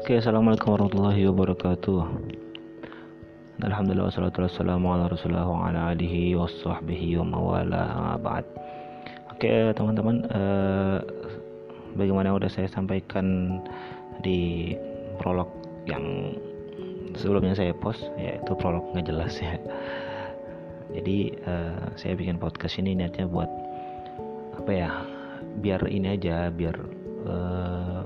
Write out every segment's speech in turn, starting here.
Oke, assalamualaikum warahmatullahi wabarakatuh. Alhamdulillah wassalatu wassalamu ala rasulullah wa ala alihi wa sahbihi wa. Oke, teman-teman, eh, bagaimana udah saya sampaikan di prolog yang sebelumnya saya post, yaitu prolog nggak jelas ya. Jadi eh, saya bikin podcast ini niatnya buat apa ya? Biar ini aja, biar eh,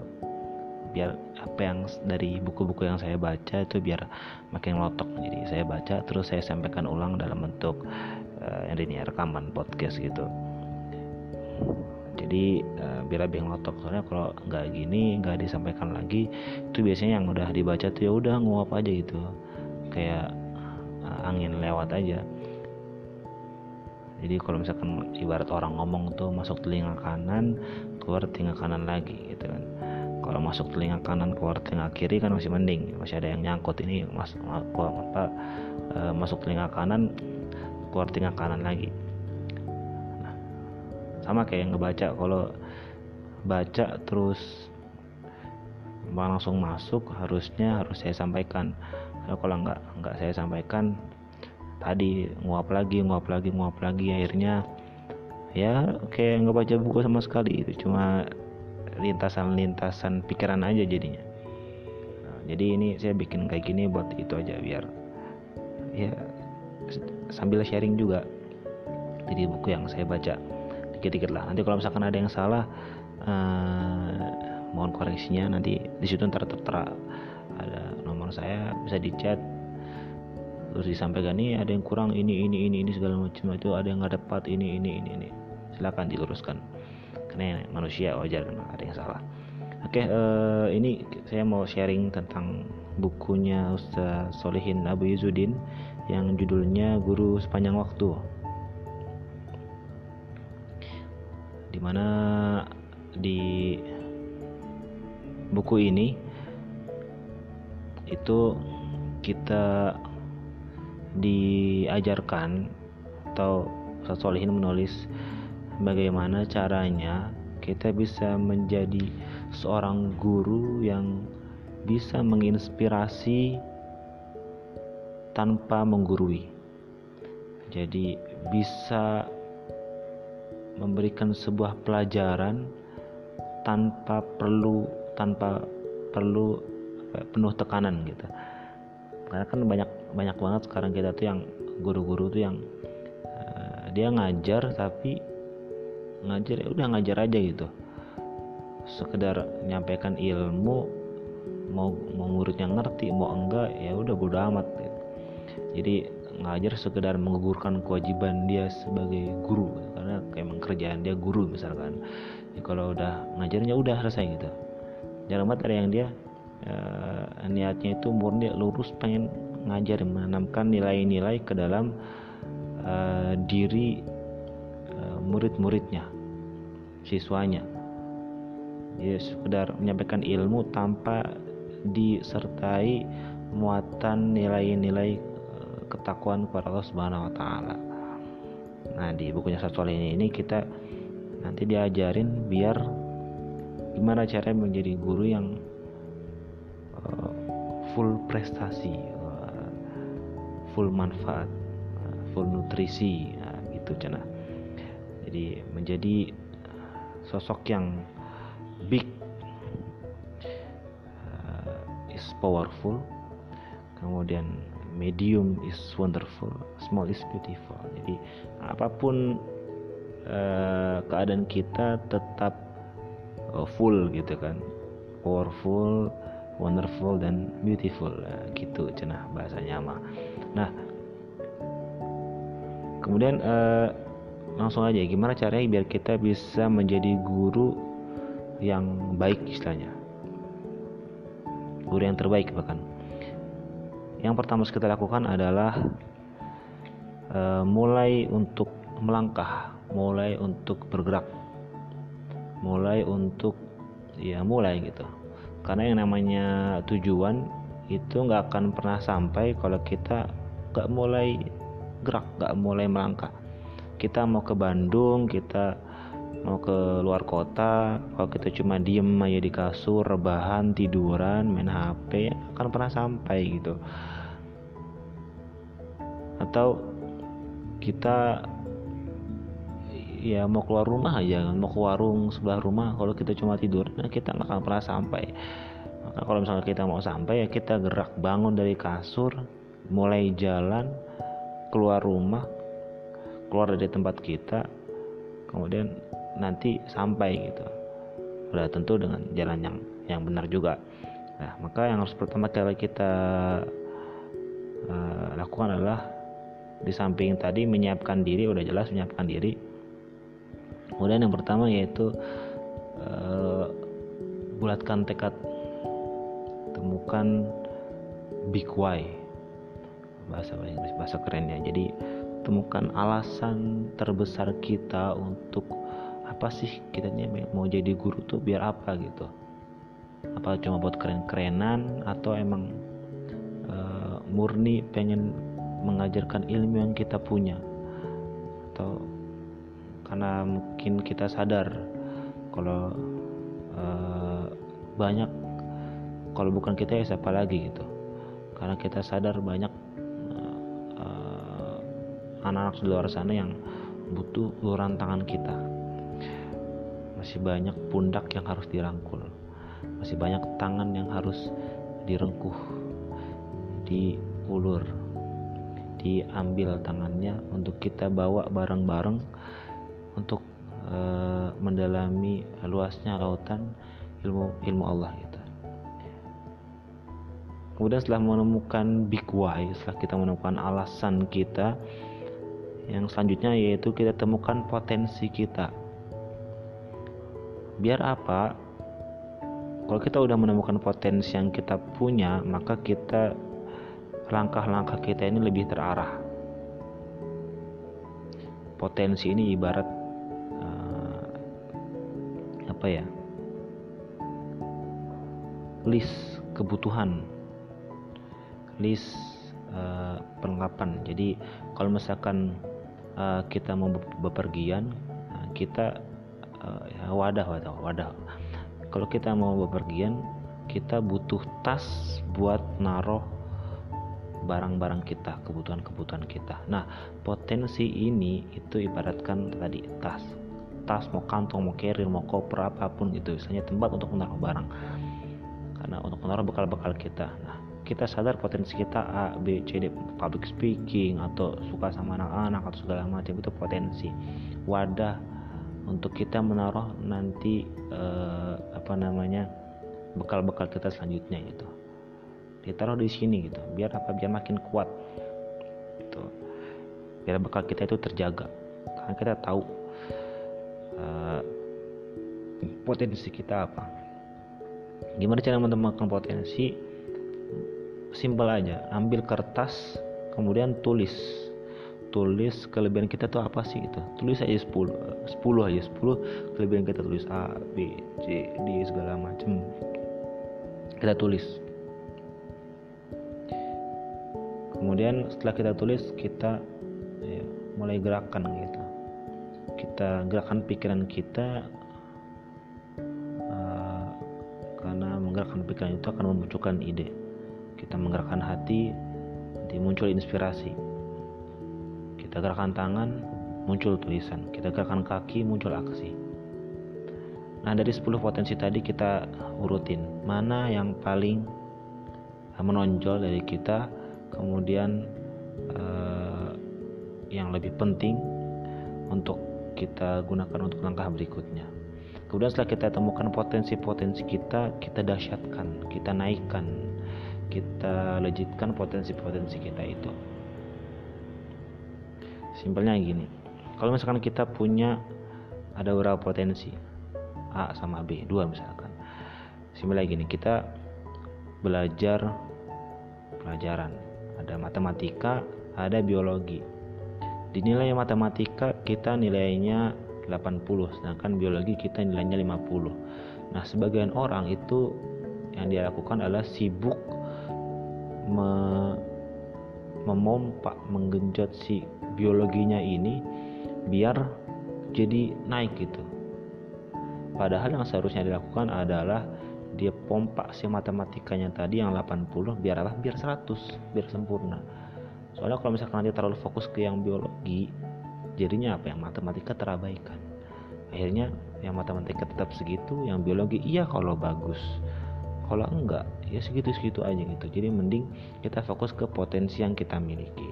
biar apa yang dari buku-buku yang saya baca itu biar makin lotok. Jadi saya baca terus saya sampaikan ulang dalam bentuk uh, ini rekaman podcast gitu. Jadi uh, biar lebih ngelotok soalnya kalau nggak gini nggak disampaikan lagi itu biasanya yang udah dibaca tuh ya udah nguap aja gitu. Kayak uh, angin lewat aja. Jadi kalau misalkan ibarat orang ngomong tuh masuk telinga kanan keluar telinga kanan lagi gitu kan kalau masuk telinga kanan keluar telinga kiri kan masih mending. Masih ada yang nyangkut. Ini mas apa e, masuk telinga kanan keluar telinga kanan lagi. Nah, sama kayak yang ngebaca. Kalau baca terus langsung masuk harusnya harus saya sampaikan. Kalau nggak nggak saya sampaikan tadi nguap lagi nguap lagi nguap lagi. Akhirnya ya kayak nggak baca buku sama sekali. Itu cuma lintasan-lintasan pikiran aja jadinya. Nah, jadi ini saya bikin kayak gini buat itu aja biar ya sambil sharing juga. Jadi buku yang saya baca dikit-dikit lah. Nanti kalau misalkan ada yang salah eh, mohon koreksinya. Nanti di situ ntar tertera. Ada nomor saya bisa dicat terus disampaikan nih ada yang kurang ini ini ini ini segala macam itu ada yang nggak dapat ini ini ini ini. Silakan diluruskan karena manusia wajar ada yang salah. Oke uh, ini saya mau sharing tentang bukunya Ustaz Solihin Abu Yuzudin yang judulnya Guru Sepanjang Waktu. Di mana di buku ini itu kita diajarkan atau Ustaz Solihin menulis bagaimana caranya kita bisa menjadi seorang guru yang bisa menginspirasi tanpa menggurui. Jadi bisa memberikan sebuah pelajaran tanpa perlu tanpa perlu penuh tekanan gitu. Karena kan banyak banyak banget sekarang kita tuh yang guru-guru tuh yang uh, dia ngajar tapi ngajar ya udah ngajar aja gitu. Sekedar menyampaikan ilmu mau mau muridnya ngerti mau enggak ya udah bodo amat gitu. jadi ngajar sekedar menggugurkan kewajiban dia sebagai guru karena emang kerjaan dia guru misalkan. Ya, kalau udah ngajarnya udah selesai gitu. Jarang banget ada yang dia eh, niatnya itu murni lurus pengen ngajar menanamkan nilai-nilai ke dalam uh, diri uh, murid-muridnya siswanya ya sekedar menyampaikan ilmu tanpa disertai muatan nilai-nilai eh, ketakwaan kepada Allah Subhanahu wa taala. Nah, di bukunya Satu ini ini kita nanti diajarin biar gimana cara menjadi guru yang uh, full prestasi, uh, full manfaat, uh, full nutrisi, uh, gitu cina. Jadi menjadi sosok yang big uh, is powerful kemudian medium is wonderful small is beautiful. Jadi apa pun uh, keadaan kita tetap uh, full gitu kan. Powerful wonderful dan beautiful uh, gitu cenah bahasanya mah. Nah kemudian uh, langsung aja gimana caranya biar kita bisa menjadi guru yang baik istilahnya? Guru yang terbaik bahkan. Yang pertama kita lakukan adalah uh, mulai untuk melangkah mulai untuk bergerak mulai untuk ya mulai gitu. Karena yang namanya tujuan itu nggak akan pernah sampai kalau kita nggak mulai gerak nggak mulai melangkah kita mau ke Bandung kita mau ke luar kota kalau kita cuma diem aja di kasur rebahan tiduran main HP akan pernah sampai gitu. Atau kita ya mau keluar rumah aja mau ke warung sebelah rumah kalau kita cuma tidur nah kita nggak akan pernah sampai. Maka kalau misalnya kita mau sampai ya kita gerak bangun dari kasur mulai jalan keluar rumah keluar dari tempat kita kemudian nanti sampai gitu. Udah tentu dengan jalan yang yang benar juga. Nah maka yang harus pertama kali kita uh, lakukan adalah di samping tadi menyiapkan diri udah jelas menyiapkan diri. Kemudian yang pertama yaitu uh, bulatkan tekad. Temukan big why bahasa bahasa keren ya jadi temukan alasan terbesar kita untuk apa sih kita mau jadi guru tuh biar apa gitu. Apa cuma buat keren-kerenan atau emang uh, murni pengen mengajarkan ilmu yang kita punya? Atau karena mungkin kita sadar kalau uh, banyak kalau bukan kita ya siapa lagi gitu. Karena kita sadar banyak anak-anak di luar sana yang butuh uluran tangan kita masih banyak pundak yang harus dirangkul masih banyak tangan yang harus direngkuh diulur diambil tangannya untuk kita bawa bareng-bareng untuk e, mendalami luasnya lautan ilmu ilmu Allah gitu. Kemudian setelah menemukan big why, setelah kita menemukan alasan kita, yang selanjutnya yaitu kita temukan potensi kita. Biar apa? Kalau kita udah menemukan potensi yang kita punya maka kita langkah-langkah kita ini lebih terarah. Potensi ini ibarat uh, apa ya? List kebutuhan. List uh, perlengkapan. Jadi kalau misalkan uh, kita mau bepergian kita uh, wadah wadah wadah. Kalau kita mau bepergian kita butuh tas buat naruh barang-barang kita kebutuhan-kebutuhan kita. Nah potensi ini itu ibaratkan tadi tas. Tas mau kantong mau carrier mau koper apa pun itu misalnya tempat untuk menaruh barang. Karena untuk menaruh bekal-bekal kita. Nah kita sadar potensi kita A, B, C, D public speaking atau suka sama anak-anak atau segala macam itu potensi. Wadah untuk kita menaruh nanti eh, apa namanya bekal-bekal kita selanjutnya itu ditaruh di sini gitu biar apa? Biar makin kuat. Gitu. Biar bekal kita itu terjaga. Karena kita tahu eh, potensi kita apa. Gimana cara menemukan potensi simpel aja. Ambil kertas kemudian tulis. Tulis kelebihan kita tuh apa sih gitu. Tulis aja 10 10 aja 10 kelebihan kita tulis A B C D segala macam kita tulis. Kemudian setelah kita tulis kita ya, mulai gerakan gitu. Kita gerakan pikiran kita uh, karena menggerakkan pikiran itu akan memunculkan ide kita menggerakkan hati nanti muncul inspirasi. Kita gerakan tangan muncul tulisan. Kita gerakan kaki muncul aksi. Nah dari 10 potensi tadi kita urutin. Mana yang paling menonjol dari kita kemudian eh, yang lebih penting untuk kita gunakan untuk langkah berikutnya. Kemudian setelah kita temukan potensi-potensi kita kita dahsyatkan kita naikkan kita legitkan potensi-potensi kita itu. Simpelnya gini kalau misalkan kita punya ada beberapa potensi A sama B dua misalkan. Simpelnya gini kita belajar pelajaran. Ada matematika ada biologi. Di nilai matematika kita nilainya 80 sedangkan biologi kita nilainya 50 nah sebagian orang itu yang dia lakukan adalah sibuk me memompak menggenjot si biologinya ini biar jadi naik gitu. Padahal yang seharusnya dilakukan adalah dia pompa si matematikanya tadi yang 80 biar apa? Biar 100 biar sempurna. Soalnya kalau misalkan nanti terlalu fokus ke yang biologi jadinya apa? Yang matematika terabaikan. Akhirnya yang matematika tetap segitu yang biologi iya kalau bagus kalau enggak ya segitu-segitu aja gitu. Jadi mending kita fokus ke potensi yang kita miliki.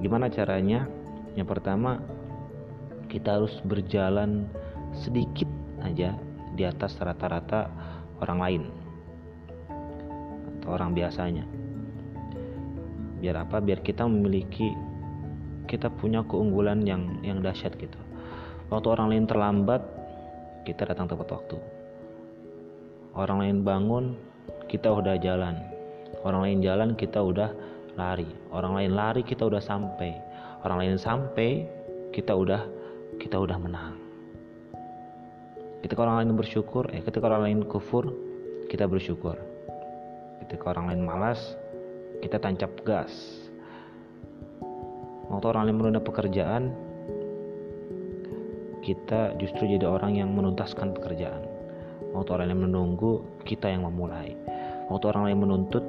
Gimana caranya? Yang pertama kita harus berjalan sedikit aja di atas rata-rata orang lain atau orang biasanya. Biar apa? Biar kita memiliki kita punya keunggulan yang yang dahsyat gitu. Waktu orang lain terlambat kita datang tepat waktu orang lain bangun kita udah jalan. Orang lain jalan kita udah lari. Orang lain lari kita udah sampai. Orang lain sampai kita udah kita udah menang. Ketika orang lain bersyukur eh ketika orang lain kufur kita bersyukur. Ketika orang lain malas kita tancap gas. Waktu orang lain menunda pekerjaan kita justru jadi orang yang menuntaskan pekerjaan waktu orang lain menunggu kita yang memulai. Waktu orang lain menuntut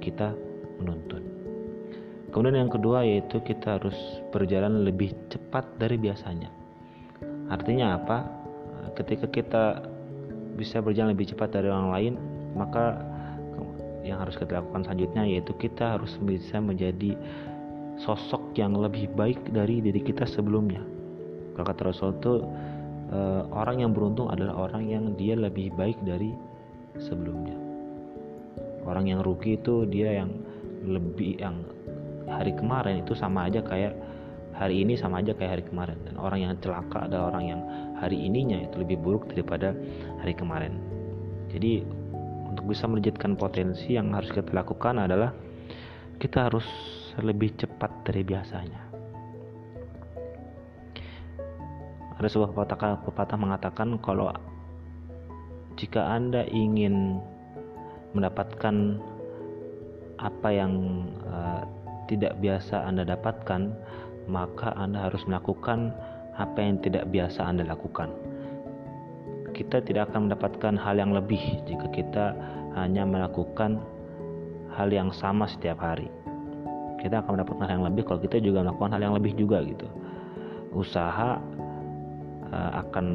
kita menuntut. Kemudian yang kedua yaitu kita harus berjalan lebih cepat dari biasanya. Artinya apa? Ketika kita bisa berjalan lebih cepat dari orang lain maka yang harus kita lakukan selanjutnya yaitu kita harus bisa menjadi sosok yang lebih baik dari diri kita sebelumnya. Kalau kata Rasul itu eh, orang yang beruntung adalah orang yang dia lebih baik dari sebelumnya. Orang yang rugi itu dia yang lebih yang hari kemarin itu sama aja kayak hari ini sama aja kayak hari kemarin. Dan orang yang celaka adalah orang yang hari ininya itu lebih buruk daripada hari kemarin. Jadi untuk bisa melejitkan potensi yang harus kita lakukan adalah kita harus lebih cepat dari biasanya ada sebuah pepatah, pepatah mengatakan kalau jika anda ingin mendapatkan apa yang uh, tidak biasa anda dapatkan maka Anda harus melakukan apa yang tidak biasa Anda lakukan. Kita tidak akan mendapatkan hal yang lebih jika kita hanya melakukan hal yang sama setiap hari. Kita akan mendapatkan hal yang lebih kalau kita juga melakukan hal yang lebih juga gitu. Usaha uh, akan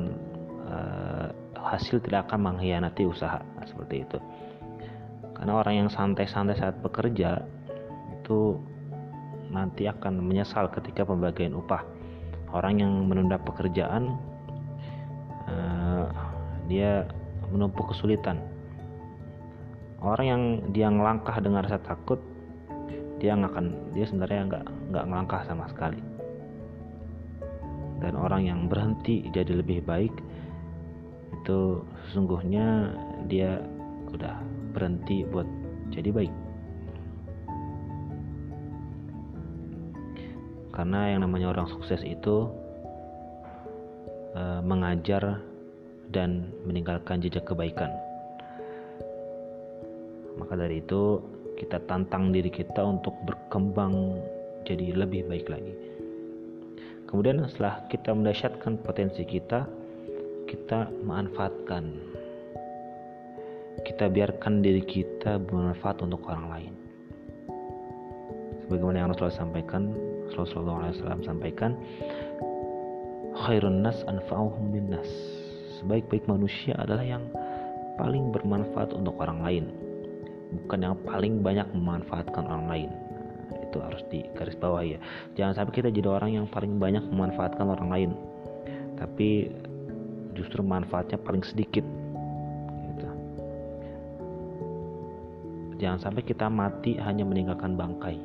uh, hasil tidak akan mengkhianati usaha seperti itu. Karena orang yang santai-santai saat bekerja itu nanti akan menyesal ketika pembagian upah. Orang yang menunda pekerjaan, uh, dia menumpuk kesulitan. Orang yang dia ngelangkah dengan rasa takut, dia akan, dia sebenarnya nggak nggak ngelangkah sama sekali. Dan orang yang berhenti jadi lebih baik, itu sesungguhnya dia udah berhenti buat jadi baik. karena yang namanya orang sukses itu uh, mengajar dan meninggalkan jejak kebaikan. Maka dari itu kita tantang diri kita untuk berkembang jadi lebih baik lagi. Kemudian setelah kita mendasyatkan potensi kita, kita manfaatkan. Kita biarkan diri kita bermanfaat untuk orang lain. Sebagaimana yang Rasulullah sampaikan, Rasulullah SAW sampaikan khairun nas anfa'uhum nas sebaik-baik manusia adalah yang paling bermanfaat untuk orang lain bukan yang paling banyak memanfaatkan orang lain itu harus di garis bawah ya. Jangan sampai kita jadi orang yang paling banyak memanfaatkan orang lain tapi justru manfaatnya paling sedikit gitu. jangan sampai kita mati hanya meninggalkan bangkai.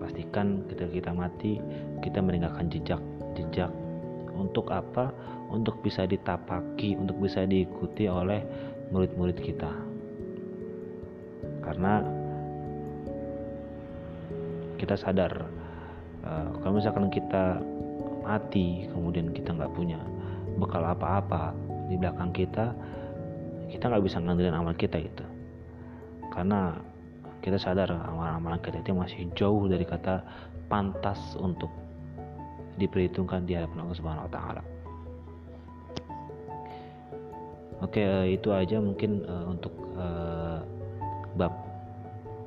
Pastikan ketika kita mati kita meninggalkan jejak. Jejak untuk apa? Untuk bisa ditapaki untuk bisa diikuti oleh murid-murid kita. Karena kita sadar uh, kalau misalkan kita mati kemudian kita nggak punya bekal apa-apa di belakang kita kita nggak bisa ngandelin amal kita gitu karena kita sadar amalan-amalan kita itu masih jauh dari kata pantas untuk diperhitungkan di hadapan Allah Subhanahu wa taala. oke uh, itu aja mungkin uh, untuk bab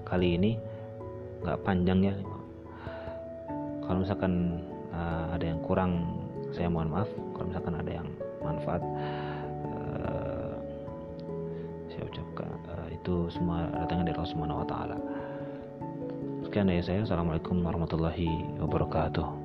kali ini nggak panjang ya. Kalau misalkan uh, ada yang kurang saya mohon maaf. Kalau misalkan ada yang manfaat uh, saya ucapkan uh, itu semua datangnya dari Allah Subhanahu sekian dari saya. Assalamualaikum warahmatullahi wabarakatuh